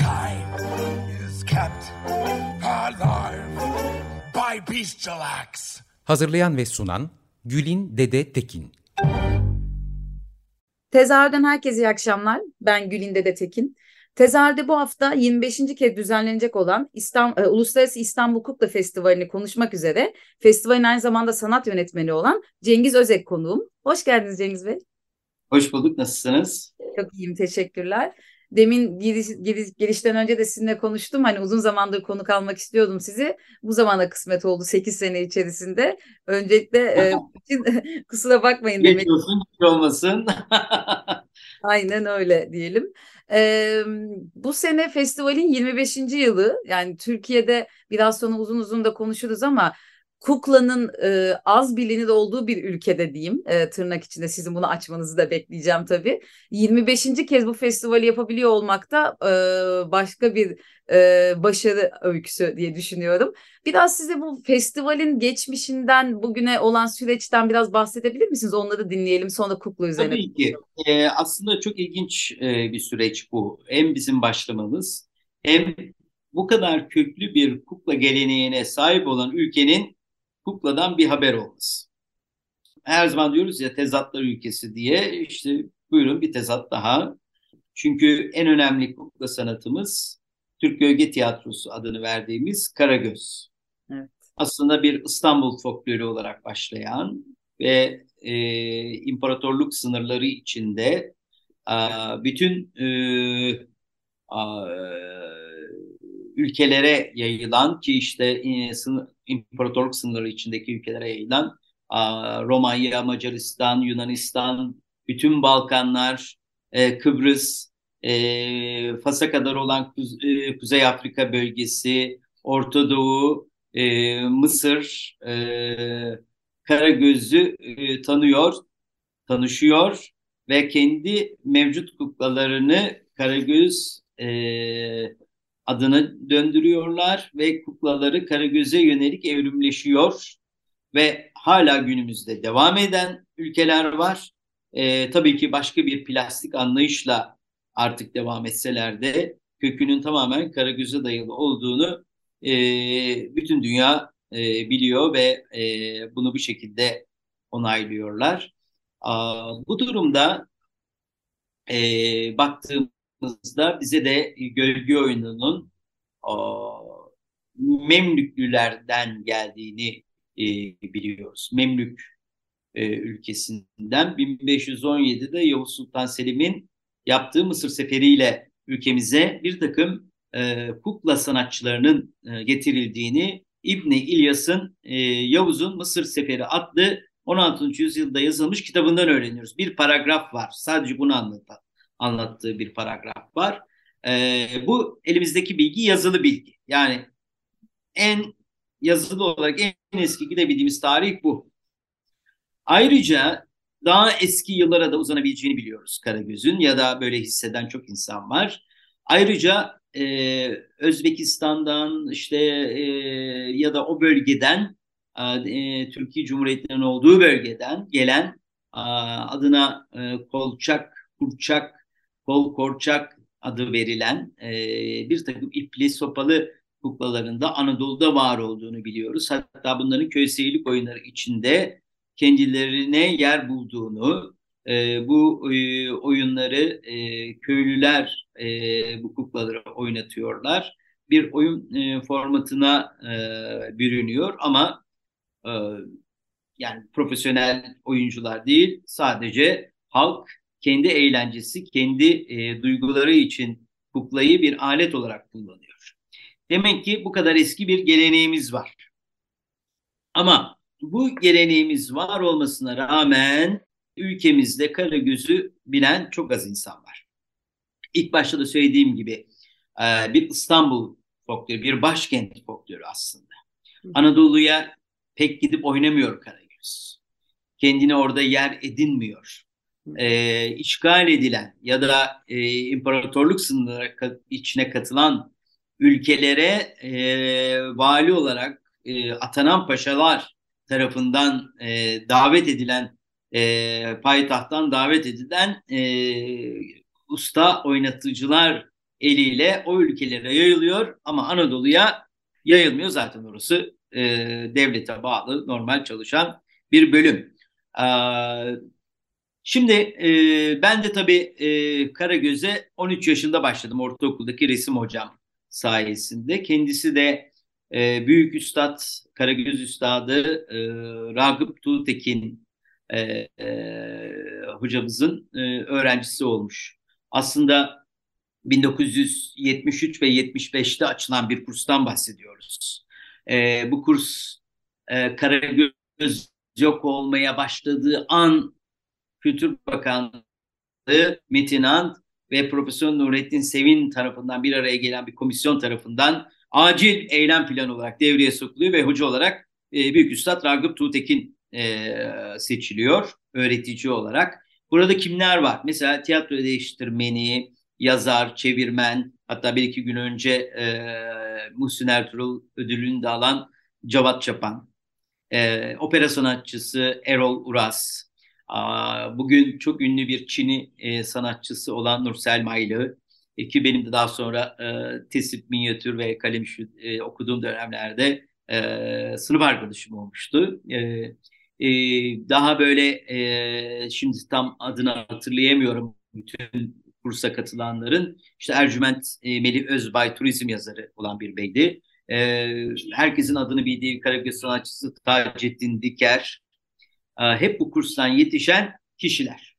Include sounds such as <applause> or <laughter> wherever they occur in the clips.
Mankind is kept alive by bestial acts. Hazırlayan ve sunan Gülin Dede Tekin. Tezahürden herkese iyi akşamlar. Ben Gülin Dede Tekin. Tezahürde bu hafta 25. kez düzenlenecek olan İstanbul, e, Uluslararası İstanbul Kukla Festivali'ni konuşmak üzere festivalin aynı zamanda sanat yönetmeni olan Cengiz Özek konuğum. Hoş geldiniz Cengiz Bey. Hoş bulduk. Nasılsınız? Çok iyiyim. Teşekkürler. Demin giriş, giriş, girişten önce de sizinle konuştum. Hani uzun zamandır konuk almak istiyordum sizi. Bu zamana kısmet oldu 8 sene içerisinde. Öncelikle e, <laughs> <laughs> kusura bakmayın. Geç demek. olsun, geç olmasın. <laughs> Aynen öyle diyelim. Ee, bu sene festivalin 25. yılı. Yani Türkiye'de biraz sonra uzun uzun da konuşuruz ama kuklanın e, az bilinir olduğu bir ülkede diyeyim e, tırnak içinde sizin bunu açmanızı da bekleyeceğim tabii. 25. kez bu festivali yapabiliyor olmak da e, başka bir e, başarı öyküsü diye düşünüyorum. Biraz size bu festivalin geçmişinden bugüne olan süreçten biraz bahsedebilir misiniz? Onları dinleyelim sonra kukla üzerine. Tabii ki. E, aslında çok ilginç e, bir süreç bu. Hem bizim başlamamız hem bu kadar köklü bir kukla geleneğine sahip olan ülkenin kukladan bir haber olması. Her zaman diyoruz ya tezatlar ülkesi diye işte buyurun bir tezat daha. Çünkü en önemli kukla sanatımız Türk Gölge Tiyatrosu adını verdiğimiz Karagöz. Evet. Aslında bir İstanbul folklorü olarak başlayan ve e, imparatorluk sınırları içinde a, bütün e, a, ülkelere yayılan ki işte e, sınır, imparatorluk sınırları içindeki ülkelere yayılan Romanya, Macaristan, Yunanistan, bütün Balkanlar, e, Kıbrıs, e, Fas'a kadar olan e, Kuzey Afrika bölgesi, Orta Doğu, Mısır, Karagöz'ü tanıyor, tanışıyor ve kendi mevcut kuklalarını Karagöz adını döndürüyorlar ve kuklaları Karagöz'e yönelik evrimleşiyor ve hala günümüzde devam eden ülkeler var. E, tabii ki başka bir plastik anlayışla artık devam etseler de kökünün tamamen Karagöz'e dayalı olduğunu e, bütün dünya e, biliyor ve e, bunu bir şekilde onaylıyorlar. A, bu durumda e, baktığım baktığımızda bize de gölge oyununun o, Memlüklülerden geldiğini e, biliyoruz. Memlük e, ülkesinden 1517'de Yavuz Sultan Selim'in yaptığı Mısır seferiyle ülkemize bir takım e, kukla sanatçılarının e, getirildiğini İbni İlyas'ın e, Yavuz'un Mısır Seferi adlı 16. yüzyılda yazılmış kitabından öğreniyoruz. Bir paragraf var. Sadece bunu anlatan anlattığı bir paragraf var. E, bu elimizdeki bilgi yazılı bilgi. Yani en yazılı olarak en, eski gidebildiğimiz tarih bu. Ayrıca daha eski yıllara da uzanabileceğini biliyoruz Karagöz'ün ya da böyle hisseden çok insan var. Ayrıca e, Özbekistan'dan işte e, ya da o bölgeden e, Türkiye Cumhuriyeti'nin olduğu bölgeden gelen adına e, kolçak, kurçak kol korçak adı verilen e, bir takım ipli sopalı kuklalarında Anadolu'da var olduğunu biliyoruz. Hatta bunların köy seyirlik oyunları içinde kendilerine yer bulduğunu, e, bu e, oyunları e, köylüler e, bu kuklaları oynatıyorlar. Bir oyun e, formatına e, bürünüyor ama e, yani profesyonel oyuncular değil, sadece halk kendi eğlencesi, kendi e, duyguları için kuklayı bir alet olarak kullanıyor. Demek ki bu kadar eski bir geleneğimiz var. Ama bu geleneğimiz var olmasına rağmen ülkemizde Karagöz'ü bilen çok az insan var. İlk başta da söylediğim gibi e, bir İstanbul folkloru, bir başkent folkloru aslında. Anadolu'ya pek gidip oynamıyor Karagöz. Kendine orada yer edinmiyor. E, işgal edilen ya da e, imparatorluk sınırları içine katılan ülkelere e, vali olarak e, atanan paşalar tarafından e, davet edilen e, payitahttan davet edilen e, usta oynatıcılar eliyle o ülkelere yayılıyor ama Anadolu'ya yayılmıyor zaten orası e, devlete bağlı normal çalışan bir bölüm. E, şimdi e, ben de tabii e, Karagöz'e 13 yaşında başladım ortaokuldaki resim hocam sayesinde. Kendisi de e, büyük üstad, Karagöz üstadı e, Ragıp Tuğtekin e, e, hocamızın e, öğrencisi olmuş. Aslında 1973 ve 75'te açılan bir kurstan bahsediyoruz. E, bu kurs e, Karagöz yok olmaya başladığı an Kültür Bakanlığı Metin Ant ve Profesör Nurettin Sevin tarafından bir araya gelen bir komisyon tarafından acil eylem planı olarak devreye sokuluyor ve hoca olarak e, Büyük Üstad Ragıp Tuğtekin e, seçiliyor öğretici olarak. Burada kimler var? Mesela tiyatro değiştirmeni, yazar, çevirmen, hatta bir iki gün önce e, Muhsin Ertuğrul ödülünü de alan Cavat Çapan, e, opera sanatçısı Erol Uras, bugün çok ünlü bir Çin'i e, sanatçısı olan Nursel Maylı, e, ki benim de daha sonra e, tesip, minyatür ve kalem e, okuduğum dönemlerde sınıf arkadaşım olmuştu. Daha böyle şimdi tam adını hatırlayamıyorum bütün kursa katılanların. işte Ercüment Melih Özbay turizm yazarı olan bir beydi. Herkesin adını bildiği Karagöz sanatçısı Taceddin Diker. E, hep bu kurstan yetişen kişiler.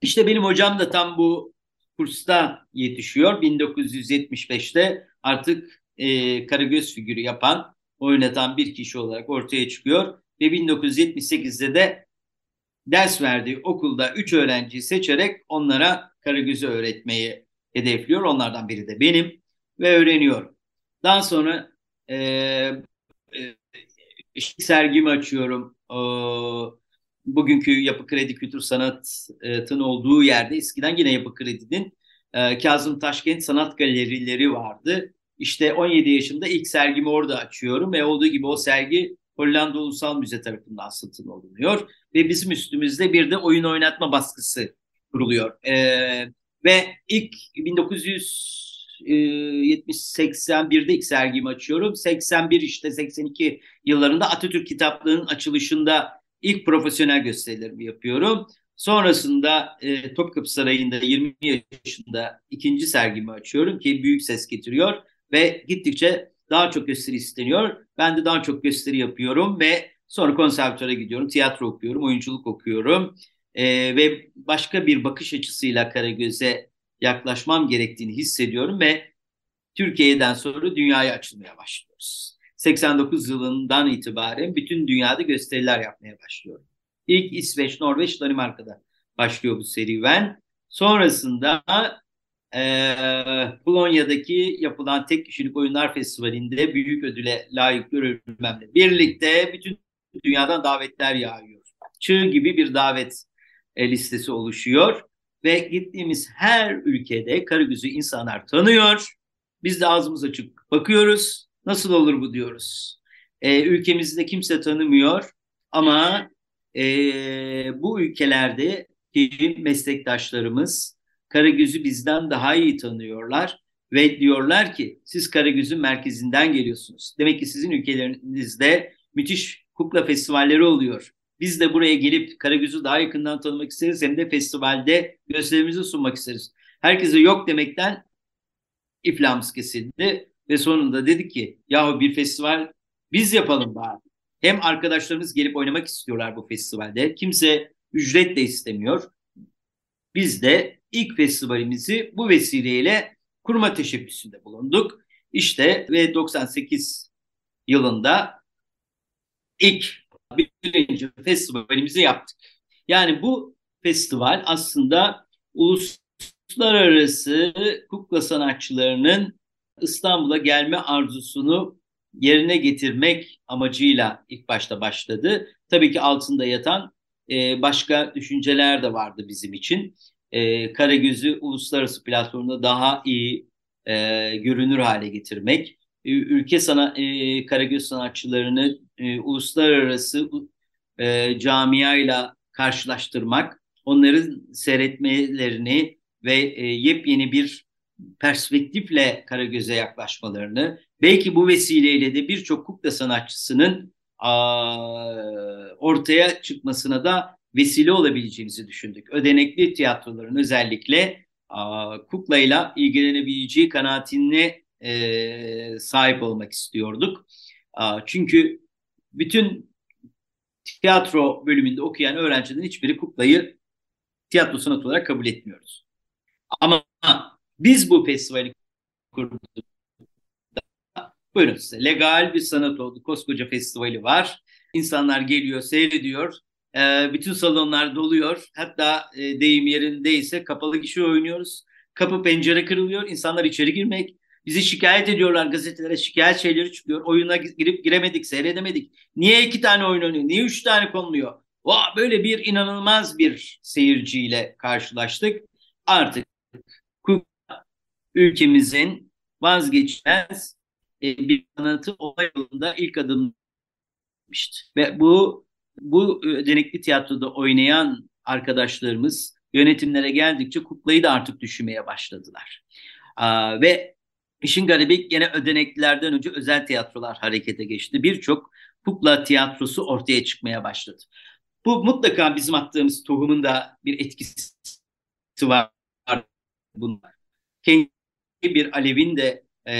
İşte benim hocam da tam bu kursta yetişiyor. 1975'te artık e, Karagöz figürü yapan, oynatan bir kişi olarak ortaya çıkıyor. Ve 1978'de de ders verdiği okulda 3 öğrenciyi seçerek onlara Karagöz'ü öğretmeyi hedefliyor. Onlardan biri de benim ve öğreniyorum. Daha sonra e, e, sergimi açıyorum. E, bugünkü Yapı Kredi Kültür Sanat'ın olduğu yerde eskiden yine Yapı Kredi'nin e, Kazım Taşkent Sanat Galerileri vardı. İşte 17 yaşında ilk sergimi orada açıyorum ve olduğu gibi o sergi Hollanda Ulusal Müze tarafından satın alınıyor ve bizim üstümüzde bir de oyun oynatma baskısı kuruluyor. E, ve ilk 1970-81'de ilk sergimi açıyorum. 81 işte 82 yıllarında Atatürk Kitaplığı'nın açılışında ilk profesyonel gösterilerimi yapıyorum. Sonrasında e, Topkapı Sarayı'nda 20 yaşında ikinci sergimi açıyorum ki büyük ses getiriyor ve gittikçe daha çok gösteri isteniyor. Ben de daha çok gösteri yapıyorum ve sonra konservatuara gidiyorum, tiyatro okuyorum, oyunculuk okuyorum e, ve başka bir bakış açısıyla Karagöz'e yaklaşmam gerektiğini hissediyorum ve Türkiye'den sonra dünyaya açılmaya başlıyoruz. 89 yılından itibaren bütün dünyada gösteriler yapmaya başlıyorum. İlk İsveç, Norveç, Danimarka'da başlıyor bu serüven. Sonrasında e, Polonya'daki yapılan Tek Kişilik Oyunlar Festivali'nde büyük ödüle layık görülmemle birlikte bütün dünyadan davetler yağıyor. Çığ gibi bir davet e, listesi oluşuyor ve gittiğimiz her ülkede Karagöz'ü insanlar tanıyor. Biz de ağzımız açık bakıyoruz. Nasıl olur bu diyoruz. E, ülkemizde kimse tanımıyor ama e, bu ülkelerde meslektaşlarımız Karagöz'ü bizden daha iyi tanıyorlar ve diyorlar ki siz Karagöz'ün merkezinden geliyorsunuz. Demek ki sizin ülkelerinizde müthiş kukla festivalleri oluyor. Biz de buraya gelip Karagöz'ü daha yakından tanımak isteriz hem de festivalde gösterimizi sunmak isteriz. Herkese yok demekten iflamız kesildi ve sonunda dedik ki yahu bir festival biz yapalım bari. Hem arkadaşlarımız gelip oynamak istiyorlar bu festivalde. Kimse ücret de istemiyor. Biz de ilk festivalimizi bu vesileyle kurma teşebbüsünde bulunduk. İşte ve 98 yılında ilk birinci festivalimizi yaptık. Yani bu festival aslında uluslararası kukla sanatçılarının İstanbul'a gelme arzusunu yerine getirmek amacıyla ilk başta başladı. Tabii ki altında yatan e, başka düşünceler de vardı bizim için. E, Karagöz'ü uluslararası platformda daha iyi e, görünür hale getirmek, ülke sana Karagöz sanatçılarını uluslararası e, camiayla karşılaştırmak, onların seyretmelerini ve e, yepyeni bir perspektifle Karagöz'e yaklaşmalarını, belki bu vesileyle de birçok kukla sanatçısının a, ortaya çıkmasına da vesile olabileceğimizi düşündük. Ödenekli tiyatroların özellikle a, kuklayla ilgilenebileceği kanaatine e, sahip olmak istiyorduk. A, çünkü bütün tiyatro bölümünde okuyan öğrencilerin hiçbiri kuklayı tiyatro sanatı olarak kabul etmiyoruz. Ama biz bu festivali kurduk. Buyurun size. Legal bir sanat oldu. Koskoca festivali var. İnsanlar geliyor, seyrediyor. Ee, bütün salonlar doluyor. Hatta e, deyim yerindeyse kapalı kişi oynuyoruz. Kapı pencere kırılıyor. İnsanlar içeri girmek. Bizi şikayet ediyorlar gazetelere. Şikayet şeyleri çıkıyor. Oyuna girip giremedik, seyredemedik. Niye iki tane oyun oynuyor? Niye üç tane konuluyor? Oh, böyle bir inanılmaz bir seyirciyle karşılaştık. Artık ülkemizin vazgeçmez e, bir sanatı olay yolunda ilk adım ve bu bu ödenekli tiyatroda oynayan arkadaşlarımız yönetimlere geldikçe kuklayı da artık düşünmeye başladılar. Aa, ve işin garibi yine ödeneklilerden önce özel tiyatrolar harekete geçti. Birçok kukla tiyatrosu ortaya çıkmaya başladı. Bu mutlaka bizim attığımız tohumun da bir etkisi var. Bunlar. Kendi bir alevin de e,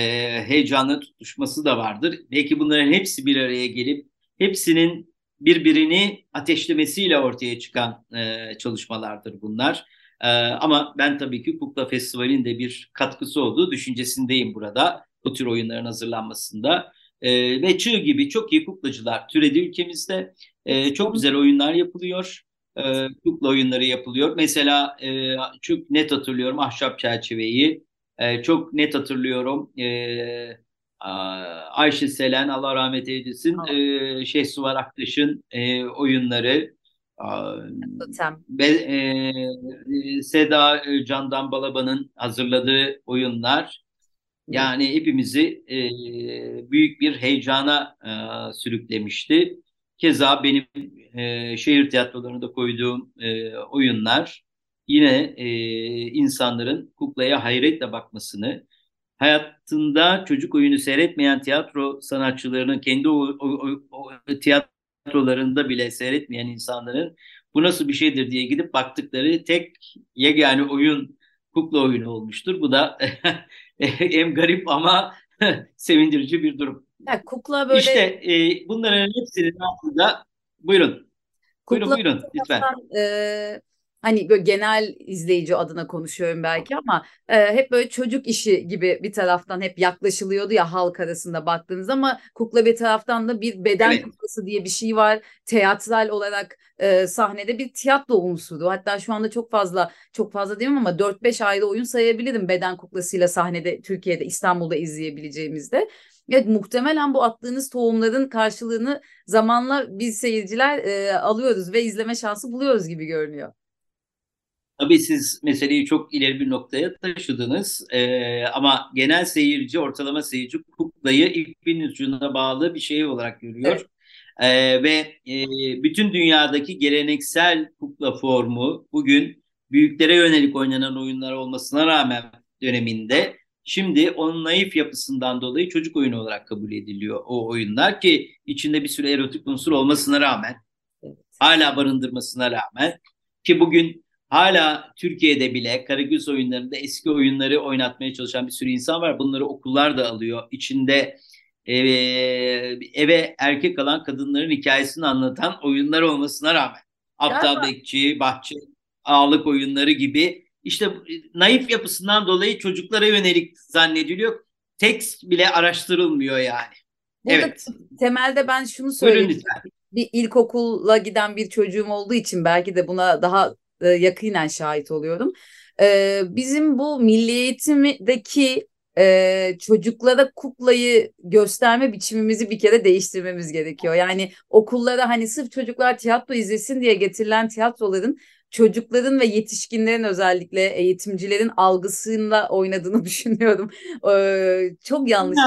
heyecanlı tutuşması da vardır. Belki bunların hepsi bir araya gelip hepsinin birbirini ateşlemesiyle ortaya çıkan e, çalışmalardır bunlar. E, ama ben tabii ki Kukla Festivali'nin de bir katkısı olduğu düşüncesindeyim burada bu tür oyunların hazırlanmasında. E, ve çığ gibi çok iyi kuklacılar türedi ülkemizde. E, çok güzel oyunlar yapılıyor. E, kukla oyunları yapılıyor. Mesela e, çok net hatırlıyorum Ahşap Çerçeveyi. E, çok net hatırlıyorum. E, Ayşe Selen Allah rahmet eylesin. E, Şehsuvar Aktaş'ın e, oyunları. Ve e, Seda Candan Balaban'ın hazırladığı oyunlar. Yani hepimizi e, büyük bir heyecana e, sürüklemişti. Keza benim e, şehir tiyatrolarında koyduğum e, oyunlar yine e, insanların kuklaya hayretle bakmasını, hayatında çocuk oyunu seyretmeyen tiyatro sanatçılarının kendi o, o, o, o tiyatrolarında bile seyretmeyen insanların bu nasıl bir şeydir diye gidip baktıkları tek yegane oyun kukla oyunu olmuştur. Bu da <laughs> hem garip ama <laughs> sevindirici bir durum. Ya, kukla böyle... İşte e, bunların hepsinin altında buyurun. Kukla buyurun buyurun lütfen. E, hani böyle genel izleyici adına konuşuyorum belki ama e, hep böyle çocuk işi gibi bir taraftan hep yaklaşılıyordu ya halk arasında baktığınız ama kukla bir taraftan da bir beden evet. kuklası diye bir şey var. Teatral olarak e, sahnede bir tiyatro unsuru. Hatta şu anda çok fazla çok fazla değil mi ama 4-5 ayrı oyun sayabilirim beden kuklasıyla sahnede Türkiye'de İstanbul'da izleyebileceğimizde. Evet muhtemelen bu attığınız tohumların karşılığını zamanla biz seyirciler e, alıyoruz ve izleme şansı buluyoruz gibi görünüyor. Tabii siz meseleyi çok ileri bir noktaya taşıdınız ee, ama genel seyirci, ortalama seyirci kuklayı ipin ucuna bağlı bir şey olarak görüyor. Evet. Ee, ve e, bütün dünyadaki geleneksel kukla formu bugün büyüklere yönelik oynanan oyunlar olmasına rağmen döneminde şimdi onun naif yapısından dolayı çocuk oyunu olarak kabul ediliyor o oyunlar ki içinde bir sürü erotik unsur olmasına rağmen evet. hala barındırmasına rağmen ki bugün Hala Türkiye'de bile Karagöz oyunlarında eski oyunları oynatmaya çalışan bir sürü insan var. Bunları okullar da alıyor. İçinde eve, eve erkek alan kadınların hikayesini anlatan oyunlar olmasına rağmen. Aptal Bekçi, Bahçe, Ağlık oyunları gibi işte naif yapısından dolayı çocuklara yönelik zannediliyor. Tekst bile araştırılmıyor yani. Burada evet. Temelde ben şunu söyleyeyim. Bir ilkokula giden bir çocuğum olduğu için belki de buna daha e, yakinen şahit oluyorum. e, bizim bu milli eğitimdeki e, çocuklara kuklayı gösterme biçimimizi bir kere değiştirmemiz gerekiyor. Yani okullara hani sırf çocuklar tiyatro izlesin diye getirilen tiyatroların çocukların ve yetişkinlerin özellikle eğitimcilerin algısıyla oynadığını <laughs> düşünüyorum. Ee, çok yanlış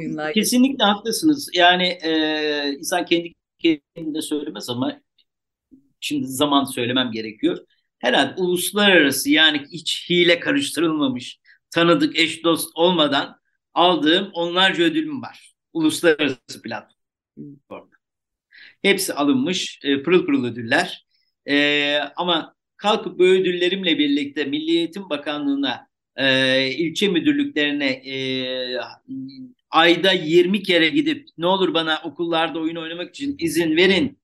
oyunlar. Kesinlikle haklısınız. Yani e, insan kendi kendine söylemez ama şimdi zaman söylemem gerekiyor. Herhalde uluslararası yani hiç hile karıştırılmamış, tanıdık eş dost olmadan aldığım onlarca ödülüm var. Uluslararası platformda. Hepsi alınmış e, pırıl pırıl ödüller. E, ama kalkıp bu ödüllerimle birlikte Milli Eğitim Bakanlığı'na, e, ilçe müdürlüklerine e, ayda 20 kere gidip ne olur bana okullarda oyun oynamak için izin verin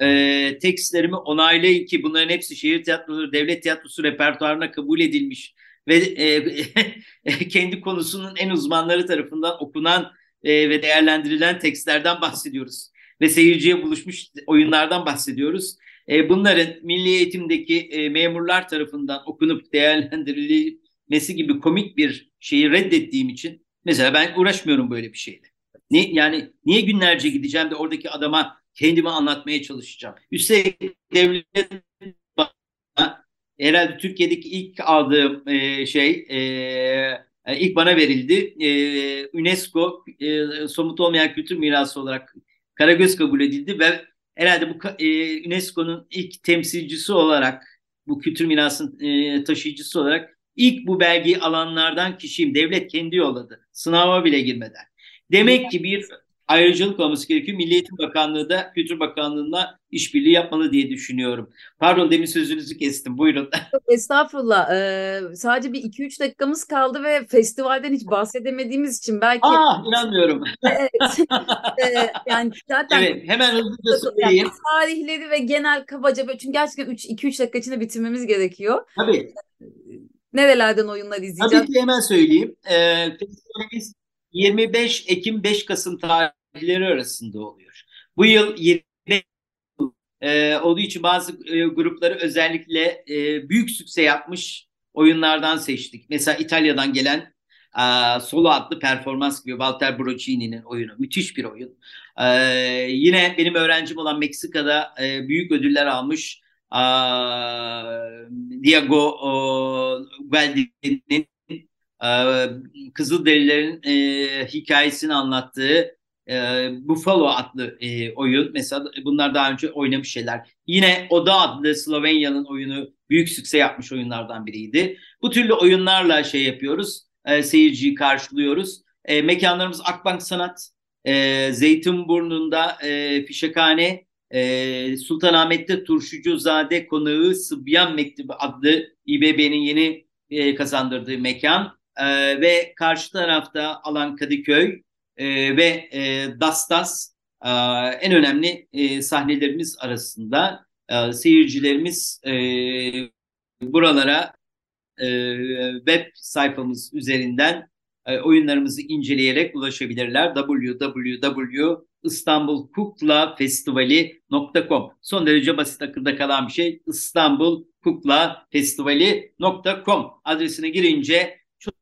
e, tekstlerimi onaylayın ki bunların hepsi şehir tiyatrosu, devlet tiyatrosu repertuarına kabul edilmiş ve e, <laughs> kendi konusunun en uzmanları tarafından okunan e, ve değerlendirilen tekstlerden bahsediyoruz. Ve seyirciye buluşmuş oyunlardan bahsediyoruz. E, bunların milli eğitimdeki e, memurlar tarafından okunup değerlendirilmesi gibi komik bir şeyi reddettiğim için mesela ben uğraşmıyorum böyle bir şeyle. Ne, yani niye günlerce gideceğim de oradaki adama kendimi anlatmaya çalışacağım. Üstelik devlet herhalde Türkiye'deki ilk aldığım e, şey e, e, ilk bana verildi. E, UNESCO e, somut olmayan kültür mirası olarak Karagöz kabul edildi ve herhalde bu e, UNESCO'nun ilk temsilcisi olarak bu kültür mirasının e, taşıyıcısı olarak ilk bu belgeyi alanlardan kişiyim. Devlet kendi yolladı. Sınava bile girmeden. Demek ki bir ayrıcalık olması gerekiyor. Milli Eğitim Bakanlığı da Kültür Bakanlığı'na işbirliği yapmalı diye düşünüyorum. Pardon demin sözünüzü kestim. Buyurun. <laughs> Estağfurullah. Ee, sadece bir 2-3 dakikamız kaldı ve festivalden hiç bahsedemediğimiz için belki... Aa inanmıyorum. evet. <laughs> ee, yani zaten... Evet hemen hızlıca söyleyeyim. tarihleri ve genel kabaca çünkü gerçekten 2-3 dakika içinde bitirmemiz gerekiyor. Tabii. Nerelerden oyunlar izleyeceğiz? Tabii ki hemen söyleyeyim. Ee, festivalimiz 25 Ekim 5 Kasım tarihleri arasında oluyor. Bu yıl 20 e, olduğu için bazı e, grupları özellikle e, büyük sükse yapmış oyunlardan seçtik. Mesela İtalya'dan gelen e, solo adlı performans gibi Walter Brocini'nin oyunu. Müthiş bir oyun. E, yine benim öğrencim olan Meksika'da e, büyük ödüller almış e, Diego Gueldi'nin e, Kızılderililerin e, hikayesini anlattığı e, Buffalo adlı e, oyun. Mesela bunlar daha önce oynamış şeyler. Yine Oda adlı Slovenya'nın oyunu büyük sükse yapmış oyunlardan biriydi. Bu türlü oyunlarla şey yapıyoruz. E, seyirciyi karşılıyoruz. E, mekanlarımız Akbank Sanat, e, Zeytinburnu'nda e, Fişekhane, e, Sultanahmet'te Turşucuzade Konağı Sıbyan Mektebi adlı İBB'nin yeni e, kazandırdığı mekan e, ve karşı tarafta alan Kadıköy e, ve e, Dastas e, en önemli e, sahnelerimiz arasında e, seyircilerimiz e, buralara e, web sayfamız üzerinden e, oyunlarımızı inceleyerek ulaşabilirler. www.istanbulkuklafestivali.com Son derece basit akılda kalan bir şey. istanbulkuklafestivali.com adresine girince çok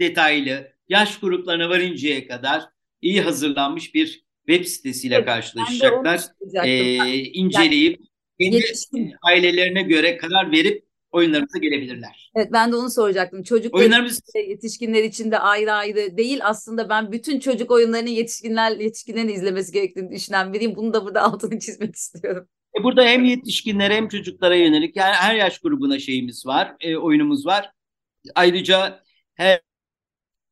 detaylı yaş gruplarına varıncaya kadar iyi hazırlanmış bir web sitesiyle karşılaşacaklar. Ee, inceleyip kendi ailelerine göre karar verip oyunlarımıza gelebilirler. Evet ben de onu soracaktım. Çocuk Oyunlarımız... yetişkinler için de ayrı ayrı değil. Aslında ben bütün çocuk oyunlarını yetişkinler yetişkinlerin izlemesi gerektiğini düşünen biriyim. Bunu da burada <laughs> altını çizmek istiyorum. E burada hem yetişkinlere hem çocuklara yönelik yani her yaş grubuna şeyimiz var, e, oyunumuz var. Ayrıca her,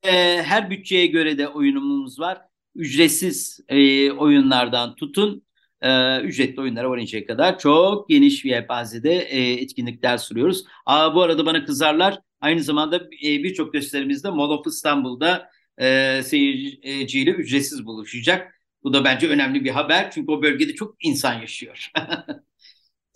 e, her bütçeye göre de oyunumuz var. Ücretsiz e, oyunlardan tutun e, ücretli oyunlara varıncaya kadar çok geniş bir yelpazede e, etkinlikler sunuyoruz. Aa, bu arada bana kızarlar. Aynı zamanda e, birçok gösterimizde Mall of İstanbul'da e, seyirciyle ücretsiz buluşacak. Bu da bence önemli bir haber çünkü o bölgede çok insan yaşıyor. <laughs>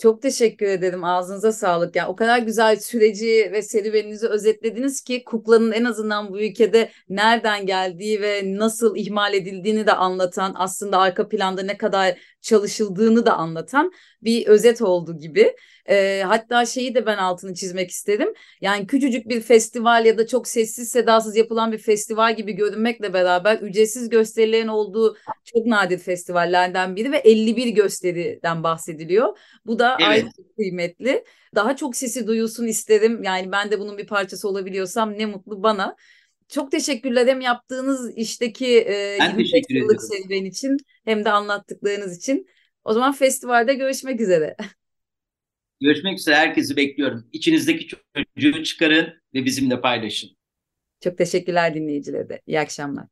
Çok teşekkür ederim. Ağzınıza sağlık. Yani o kadar güzel süreci ve serüveninizi özetlediniz ki kuklanın en azından bu ülkede nereden geldiği ve nasıl ihmal edildiğini de anlatan, aslında arka planda ne kadar çalışıldığını da anlatan bir özet oldu gibi. E, hatta şeyi de ben altını çizmek isterim. Yani küçücük bir festival ya da çok sessiz sedasız yapılan bir festival gibi görünmekle beraber ücretsiz gösterilerin olduğu çok nadir festivallerden biri ve 51 gösteriden bahsediliyor. Bu da evet. ayrı kıymetli. Daha çok sesi duyulsun isterim. Yani ben de bunun bir parçası olabiliyorsam ne mutlu bana. Çok teşekkürler hem yaptığınız işteki e, 25 yıllık serüven için hem de anlattıklarınız için. O zaman festivalde görüşmek üzere. Görüşmek üzere. Herkesi bekliyorum. İçinizdeki çocuğu çıkarın ve bizimle paylaşın. Çok teşekkürler dinleyicilere de. İyi akşamlar.